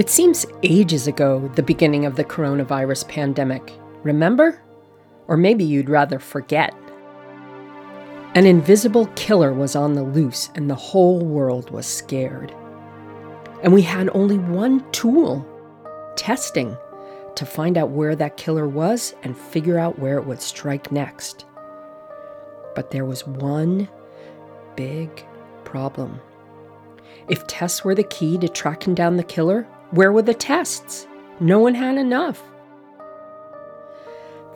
It seems ages ago, the beginning of the coronavirus pandemic. Remember? Or maybe you'd rather forget. An invisible killer was on the loose, and the whole world was scared. And we had only one tool testing to find out where that killer was and figure out where it would strike next. But there was one big problem. If tests were the key to tracking down the killer, where were the tests? No one had enough.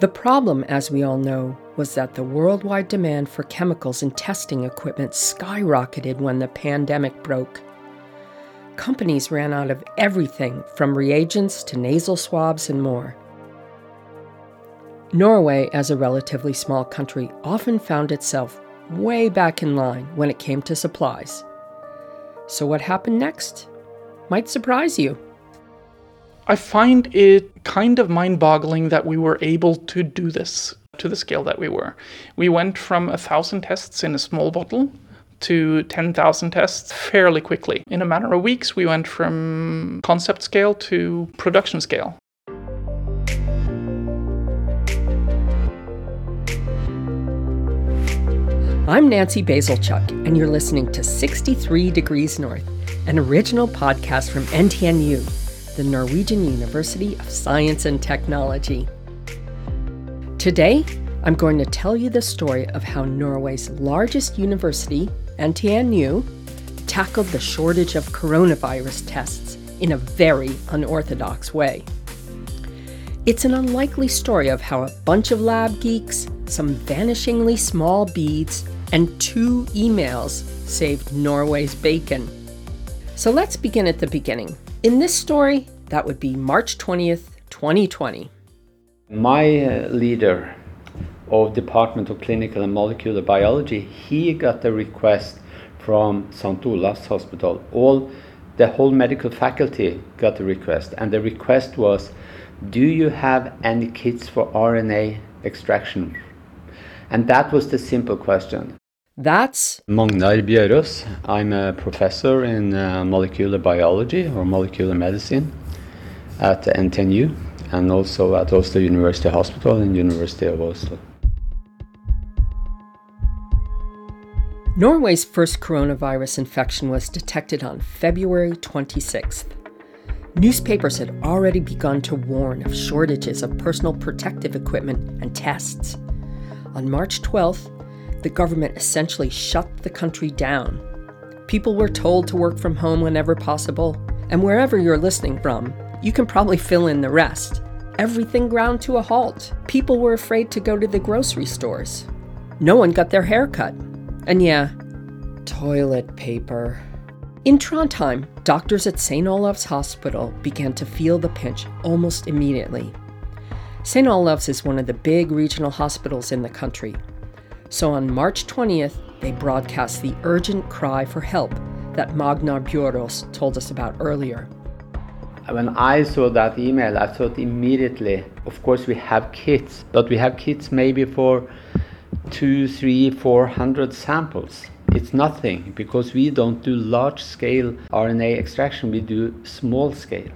The problem, as we all know, was that the worldwide demand for chemicals and testing equipment skyrocketed when the pandemic broke. Companies ran out of everything from reagents to nasal swabs and more. Norway, as a relatively small country, often found itself way back in line when it came to supplies. So, what happened next? might surprise you. I find it kind of mind boggling that we were able to do this to the scale that we were. We went from a thousand tests in a small bottle to 10,000 tests fairly quickly. In a matter of weeks, we went from concept scale to production scale. I'm Nancy Bazilchuk, and you're listening to 63 Degrees North an original podcast from NTNU, the Norwegian University of Science and Technology. Today, I'm going to tell you the story of how Norway's largest university, NTNU, tackled the shortage of coronavirus tests in a very unorthodox way. It's an unlikely story of how a bunch of lab geeks, some vanishingly small beads, and two emails saved Norway's bacon. So let's begin at the beginning. In this story, that would be March 20th, 2020. My uh, leader of Department of Clinical and Molecular Biology, he got a request from St. Olav's Hospital. All the whole medical faculty got a request, and the request was, "Do you have any kits for RNA extraction?" And that was the simple question. That's Magnar Bjørås. I'm a professor in uh, molecular biology or molecular medicine at NTNU and also at Oslo University Hospital and University of Oslo. Norway's first coronavirus infection was detected on February 26th. Newspapers had already begun to warn of shortages of personal protective equipment and tests. On March 12th, the government essentially shut the country down. People were told to work from home whenever possible, and wherever you're listening from, you can probably fill in the rest. Everything ground to a halt. People were afraid to go to the grocery stores. No one got their hair cut. And yeah, toilet paper. In Trondheim, doctors at St. Olav's Hospital began to feel the pinch almost immediately. St. Olav's is one of the big regional hospitals in the country, so on March 20th, they broadcast the urgent cry for help that Magnar Bjørås told us about earlier. When I saw that email, I thought immediately, of course, we have kits, but we have kits maybe for two, three, four hundred samples. It's nothing because we don't do large scale RNA extraction, we do small scale.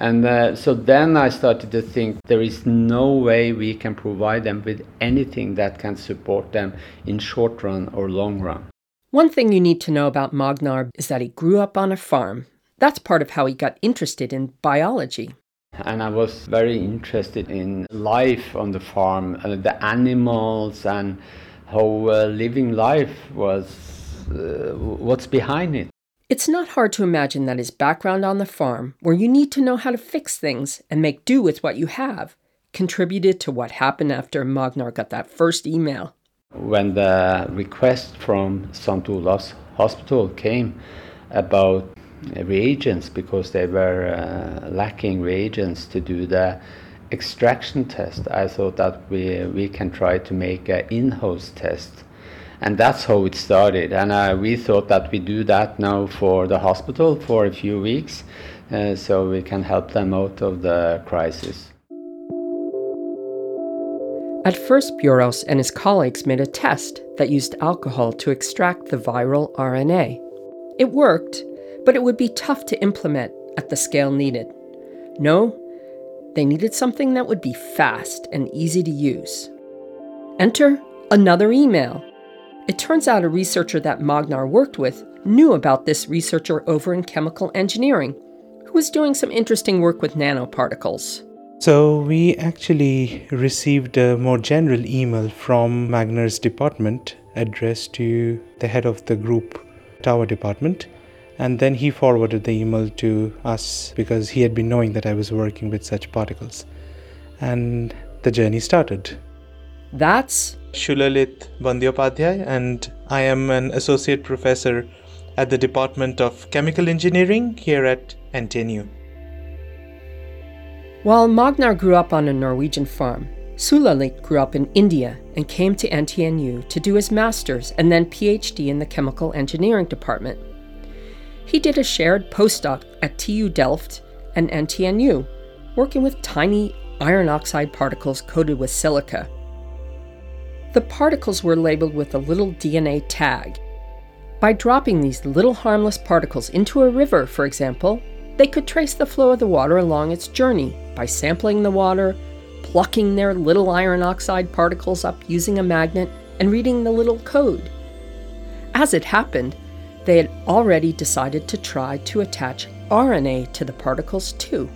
And uh, so then I started to think there is no way we can provide them with anything that can support them in short run or long run. One thing you need to know about Magnar is that he grew up on a farm. That's part of how he got interested in biology. And I was very interested in life on the farm, uh, the animals, and how uh, living life was, uh, what's behind it. It's not hard to imagine that his background on the farm, where you need to know how to fix things and make do with what you have, contributed to what happened after Magnar got that first email. When the request from St. Olav's Hospital came about reagents, because they were uh, lacking reagents to do the extraction test, I thought that we, we can try to make an in house test and that's how it started. And uh, we thought that we do that now for the hospital for a few weeks, uh, so we can help them out of the crisis. At first, Bjørås and his colleagues made a test that used alcohol to extract the viral RNA. It worked, but it would be tough to implement at the scale needed. No, they needed something that would be fast and easy to use. Enter another email. It turns out a researcher that Magnar worked with knew about this researcher over in chemical engineering who was doing some interesting work with nanoparticles. So, we actually received a more general email from Magnar's department addressed to the head of the group tower department. And then he forwarded the email to us because he had been knowing that I was working with such particles. And the journey started. That's Sulalit Bandyopadhyay, and I am an associate professor at the Department of Chemical Engineering here at NTNU. While Magnar grew up on a Norwegian farm, Sulalit grew up in India and came to NTNU to do his master's and then PhD in the chemical engineering department. He did a shared postdoc at TU Delft and NTNU, working with tiny iron oxide particles coated with silica. The particles were labeled with a little DNA tag. By dropping these little harmless particles into a river, for example, they could trace the flow of the water along its journey by sampling the water, plucking their little iron oxide particles up using a magnet, and reading the little code. As it happened, they had already decided to try to attach RNA to the particles too.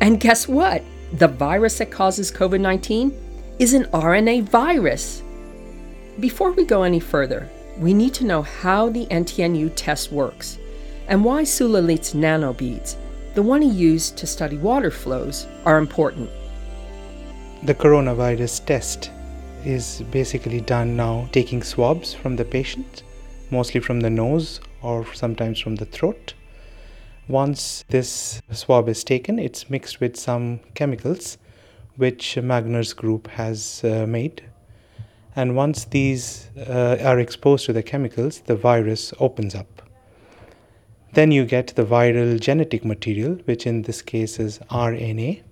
And guess what? The virus that causes COVID 19 is an RNA virus. Before we go any further, we need to know how the NTNU test works and why Sulalit's nanobeads, the one he used to study water flows, are important. The coronavirus test is basically done now taking swabs from the patient, mostly from the nose or sometimes from the throat. Once this swab is taken, it's mixed with some chemicals which Magnar's group has uh, made. And once these uh, are exposed to the chemicals, the virus opens up. Then you get the viral genetic material, which in this case is RNA.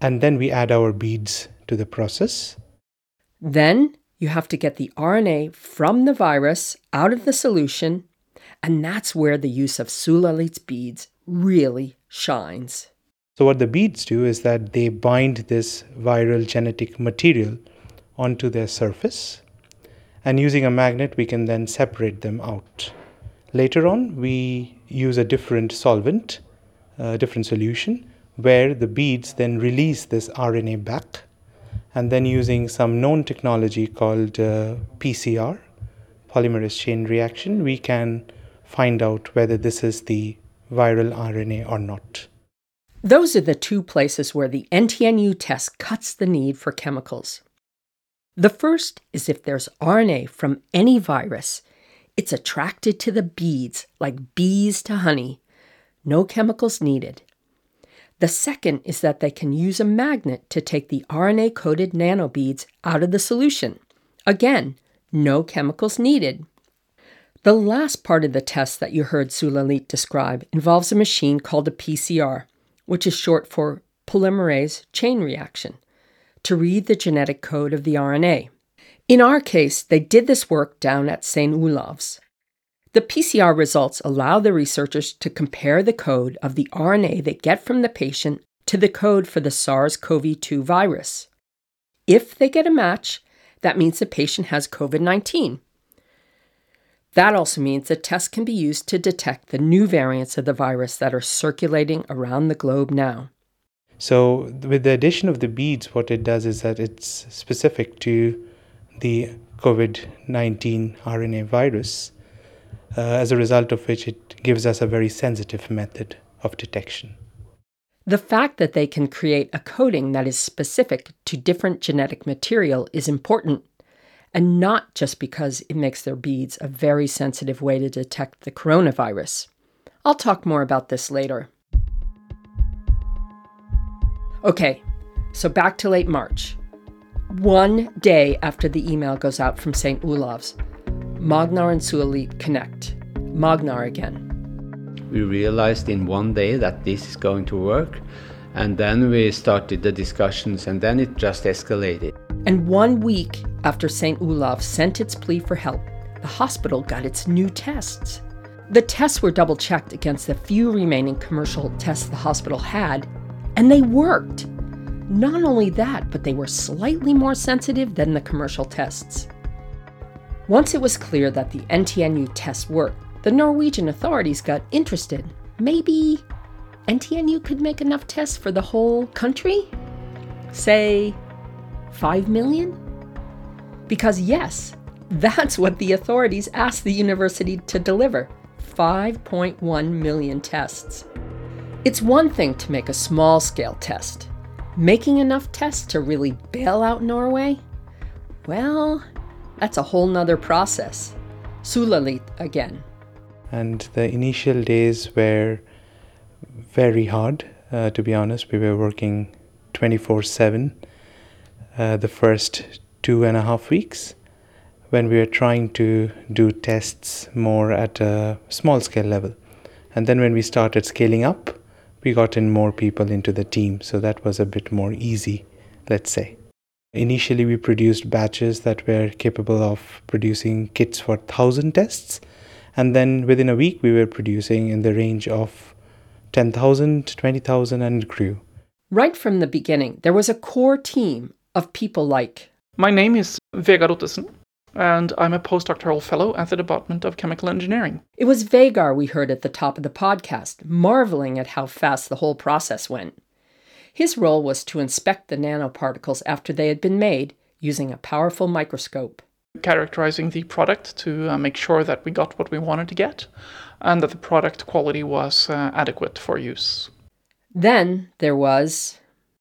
And then we add our beads to the process. Then you have to get the RNA from the virus out of the solution, and that's where the use of Sulalit's beads really shines. So, what the beads do is that they bind this viral genetic material onto their surface, and using a magnet, we can then separate them out. Later on, we use a different solvent, a different solution, where the beads then release this RNA back. And then, using some known technology called uh, PCR, polymerase chain reaction, we can find out whether this is the viral RNA or not. Those are the two places where the NTNU test cuts the need for chemicals. The first is if there's RNA from any virus it's attracted to the beads like bees to honey. No chemicals needed. The second is that they can use a magnet to take the RNA coated nanobeads out of the solution. Again, no chemicals needed. The last part of the test that you heard Sulalit describe involves a machine called a PCR, which is short for polymerase chain reaction, to read the genetic code of the RNA. In our case, they did this work down at St. Olav's. The PCR results allow the researchers to compare the code of the RNA they get from the patient to the code for the SARS CoV 2 virus. If they get a match, that means the patient has COVID 19. That also means the test can be used to detect the new variants of the virus that are circulating around the globe now. So, with the addition of the beads, what it does is that it's specific to the COVID 19 RNA virus, uh, as a result of which it gives us a very sensitive method of detection. The fact that they can create a coating that is specific to different genetic material is important, and not just because it makes their beads a very sensitive way to detect the coronavirus. I'll talk more about this later. Okay, so back to late March. One day after the email goes out from St. Olav's, Magnar and Sulalit connect. Magnar again. We realized in one day that this is going to work, and then we started the discussions, and then it just escalated. And one week after St. Olav sent its plea for help, the hospital got its new tests. The tests were double checked against the few remaining commercial tests the hospital had, and they worked. Not only that, but they were slightly more sensitive than the commercial tests. Once it was clear that the NTNU tests worked, the Norwegian authorities got interested. Maybe NTNU could make enough tests for the whole country? Say, 5 million? Because, yes, that's what the authorities asked the university to deliver 5.1 million tests. It's one thing to make a small scale test. Making enough tests to really bail out Norway? Well, that's a whole nother process. Sulalit again. And the initial days were very hard, uh, to be honest. We were working 24 uh, the first two and a half weeks when we were trying to do tests more at a small scale level. And then when we started scaling up, we got in more people into the team. So that was a bit more easy, let's say. Initially, we produced batches that were capable of producing kits for 1,000 tests. And then within a week, we were producing in the range of 10,000, 20,000, and grew. Right from the beginning, there was a core team of people like. My name is Vegar Ottesen, and I'm a postdoctoral fellow at the Department of Chemical Engineering. It was Vegar we heard at the top of the podcast, marveling at how fast the whole process went. His role was to inspect the nanoparticles after they had been made using a powerful microscope. Characterizing the product to uh, make sure that we got what we wanted to get and that the product quality was uh, adequate for use. Then there was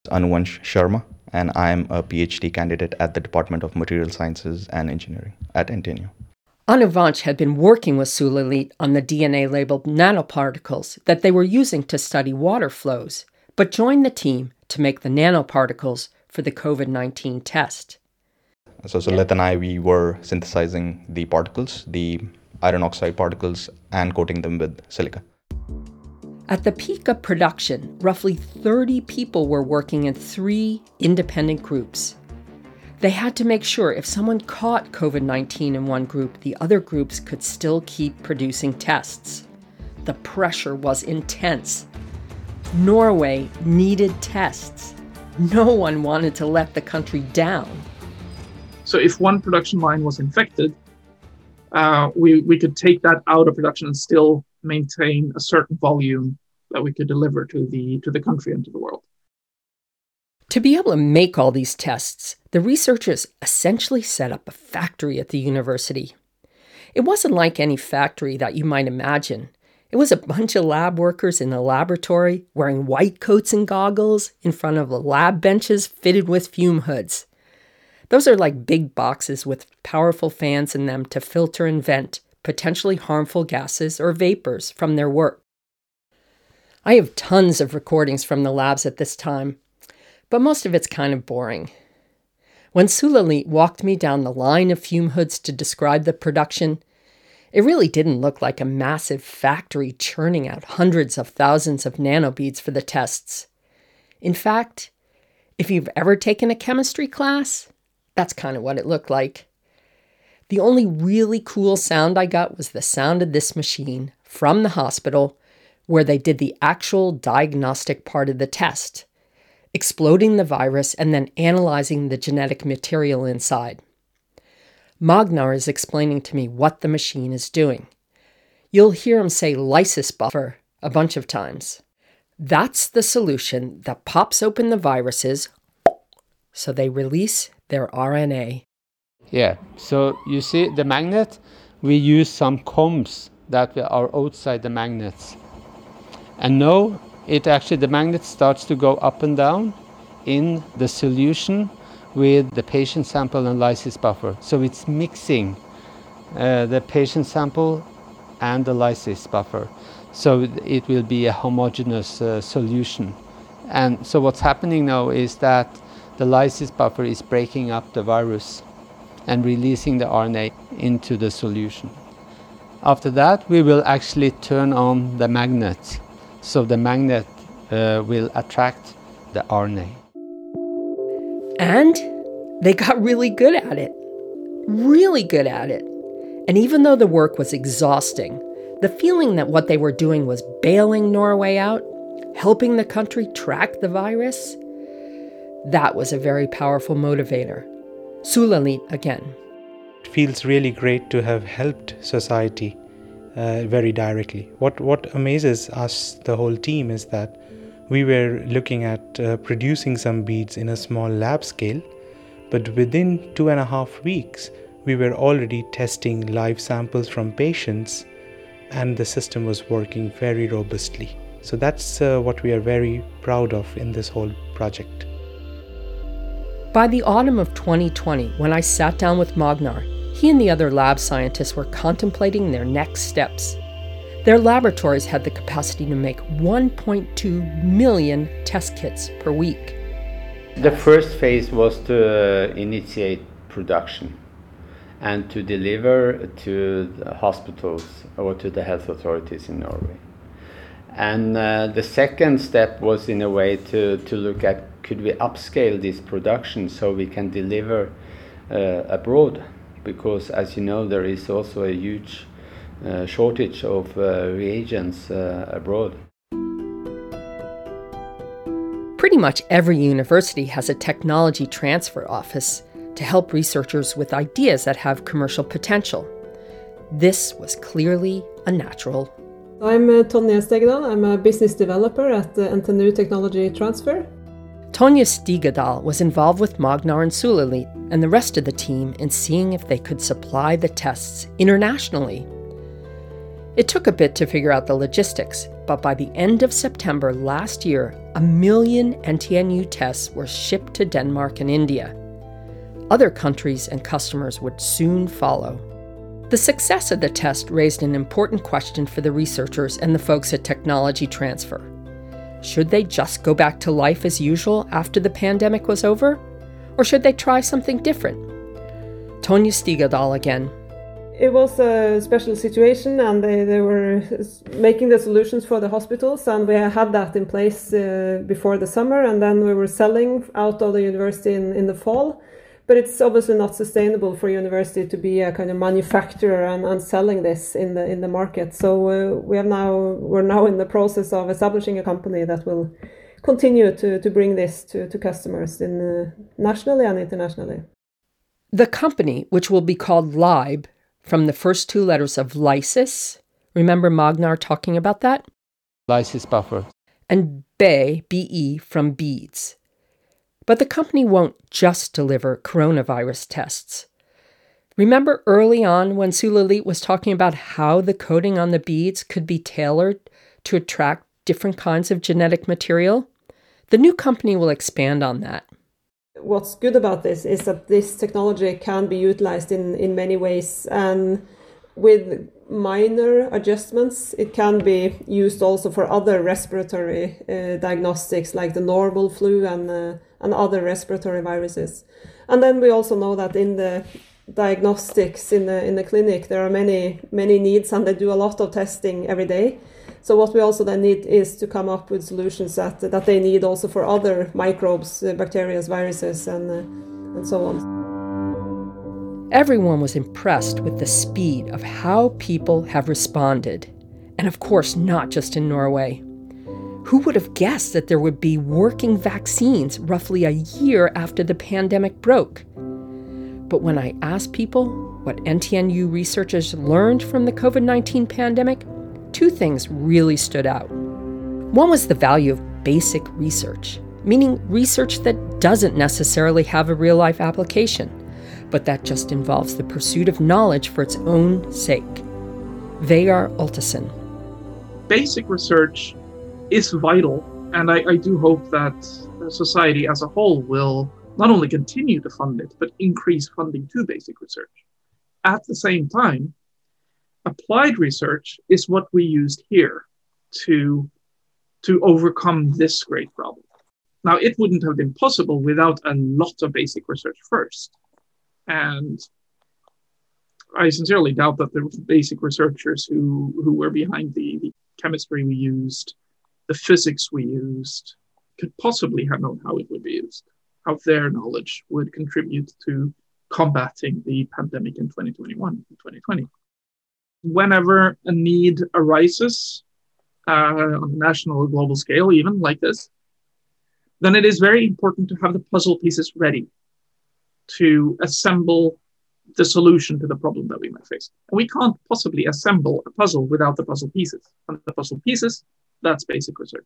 Anuvansh Sharma, and I'm a PhD candidate at the Department of Material Sciences and Engineering at NTNU. Anuvansh had been working with Sulalit on the DNA labeled nanoparticles that they were using to study water flows but joined the team to make the nanoparticles for the COVID 19 test. So, Leth and I, we were synthesizing the particles, the iron oxide particles, and coating them with silica. At the peak of production, roughly 30 people were working in three independent groups. They had to make sure if someone caught COVID 19 in one group, the other groups could still keep producing tests. The pressure was intense. Norway needed tests. No one wanted to let the country down. So, if one production line was infected, uh, we, we could take that out of production and still maintain a certain volume that we could deliver to the, to the country and to the world. To be able to make all these tests, the researchers essentially set up a factory at the university. It wasn't like any factory that you might imagine. It was a bunch of lab workers in a laboratory wearing white coats and goggles in front of lab benches fitted with fume hoods. Those are like big boxes with powerful fans in them to filter and vent potentially harmful gases or vapors from their work. I have tons of recordings from the labs at this time, but most of it's kind of boring. When Sulalit walked me down the line of fume hoods to describe the production, it really didn't look like a massive factory churning out hundreds of thousands of nanobeads for the tests. In fact, if you've ever taken a chemistry class, that's kind of what it looked like. The only really cool sound I got was the sound of this machine from the hospital where they did the actual diagnostic part of the test, exploding the virus and then analyzing the genetic material inside. Magnar is explaining to me what the machine is doing. You'll hear him say lysis buffer a bunch of times. That's the solution that pops open the viruses so they release their RNA. Yeah, so you see the magnet, we use some combs that are outside the magnets. And now it actually, the magnet starts to go up and down in the solution with the patient sample and lysis buffer. So it's mixing uh, the patient sample and the lysis buffer. So it will be a homogeneous uh, solution. And so what's happening now is that the lysis buffer is breaking up the virus and releasing the RNA into the solution. After that, we will actually turn on the magnet. So the magnet uh, will attract the RNA. And they got really good at it. Really good at it. And even though the work was exhausting, The feeling that what they were doing was bailing Norway out, helping the country track the virus, that was a very powerful motivator. Sulalit again. It feels really great to have helped society uh, very directly. What what amazes us, the whole team, is that we were looking at uh, producing some beads in a small lab scale, but within two and a half weeks, we were already testing live samples from patients, and the system was working very robustly. So that's uh, what we are very proud of in this whole project. By the autumn of 2020, when I sat down with Magnar, he and the other lab scientists were contemplating their next steps. Their laboratories had the capacity to make 1.2 million test kits per week. The first phase was to uh, initiate production and to deliver to hospitals or to the health authorities in Norway. And uh, the second step was, in a way, to, to look at could we upscale this production so we can deliver uh, abroad? Because, as you know, there is also a huge uh, shortage of uh, reagents uh, abroad. Pretty much every university has a technology transfer office to help researchers with ideas that have commercial potential. This was clearly a natural. I'm uh, Tonje Steigedal. I'm a business developer at the NTNU Technology Transfer. Tonje Steigedal was involved with Magnar and Sulalit and the rest of the team in seeing if they could supply the tests internationally. It took a bit to figure out the logistics, but by the end of September last year, a million NTNU tests were shipped to Denmark and India. Other countries and customers would soon follow. The success of the test raised an important question for the researchers and the folks at Technology Transfer. Should they just go back to life as usual after the pandemic was over? Or should they try something different? Tonje Steigedal again. It was a special situation, and they, they were making the solutions for the hospitals, and we had that in place uh, before the summer, and then we were selling out of the university in, in the fall but it's obviously not sustainable for university to be a kind of manufacturer and, and selling this in the in the market. So uh, we have now we're now in the process of establishing a company that will continue to, to bring this to, to customers in uh, nationally and internationally. The company, which will be called Lybe, from the first two letters of lysis. Remember Magnar talking about that? Lysis buffer. And Be, BE, from beads. But the company won't just deliver coronavirus tests. Remember early on when Sulalit was talking about how the coating on the beads could be tailored to attract different kinds of genetic material? The new company will expand on that. What's good about this is that this technology can be utilized in, in many ways. And with minor adjustments, it can be used also for other respiratory uh, diagnostics like the normal flu and, uh, and other respiratory viruses. And then we also know that in the diagnostics in the in the clinic there are many many needs and they do a lot of testing every day so what we also then need is to come up with solutions that that they need also for other microbes uh, bacteria viruses and uh, and so on Everyone was impressed with the speed of how people have responded. And of course, not just in Norway. Who would have guessed that there would be working vaccines roughly a year after the pandemic broke? But when I asked people what NTNU researchers learned from the COVID 19 pandemic, two things really stood out. One was the value of basic research, meaning research that doesn't necessarily have a real life application but that just involves the pursuit of knowledge for its own sake. Vegar Ottesen. Basic research is vital, and I, I do hope that society as a whole will not only continue to fund it, but increase funding to basic research. At the same time, applied research is what we used here to, to overcome this great problem. Now, it wouldn't have been possible without a lot of basic research first. And I sincerely doubt that the basic researchers who, who were behind the, the chemistry we used, the physics we used, could possibly have known how it would be used, how their knowledge would contribute to combating the pandemic in 2021 and 2020. whenever a need arises uh, on a national or global scale, even like this, then it is very important to have the puzzle pieces ready to assemble the solution to the problem that we might face. And we can't possibly assemble a puzzle without the puzzle pieces. And the puzzle pieces, that's basic research.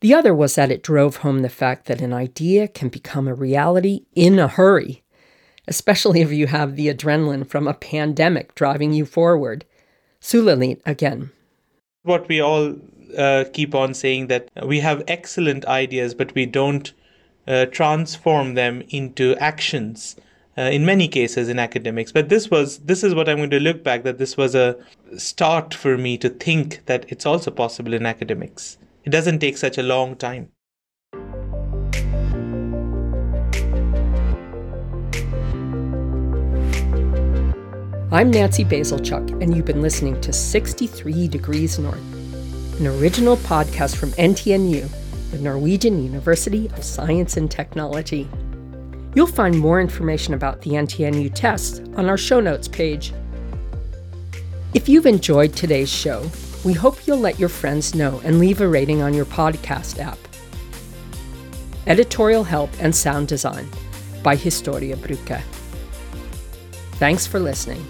The other was that it drove home the fact that an idea can become a reality in a hurry, especially if you have the adrenaline from a pandemic driving you forward. Sulalit again. What we all uh, keep on saying that we have excellent ideas, but we don't uh, transform them into actions. Uh, in many cases in academics but this was this is what i'm going to look back that this was a start for me to think that it's also possible in academics it doesn't take such a long time. I'm Nancy Bazilchuk, and you've been listening to 63 Degrees North, an original podcast from NTNU, the Norwegian University of Science and Technology. You'll find more information about the NTNU test on our show notes page. If you've enjoyed today's show, we hope you'll let your friends know and leave a rating on your podcast app. Editorial help and sound design by Historiebruket. Thanks for listening.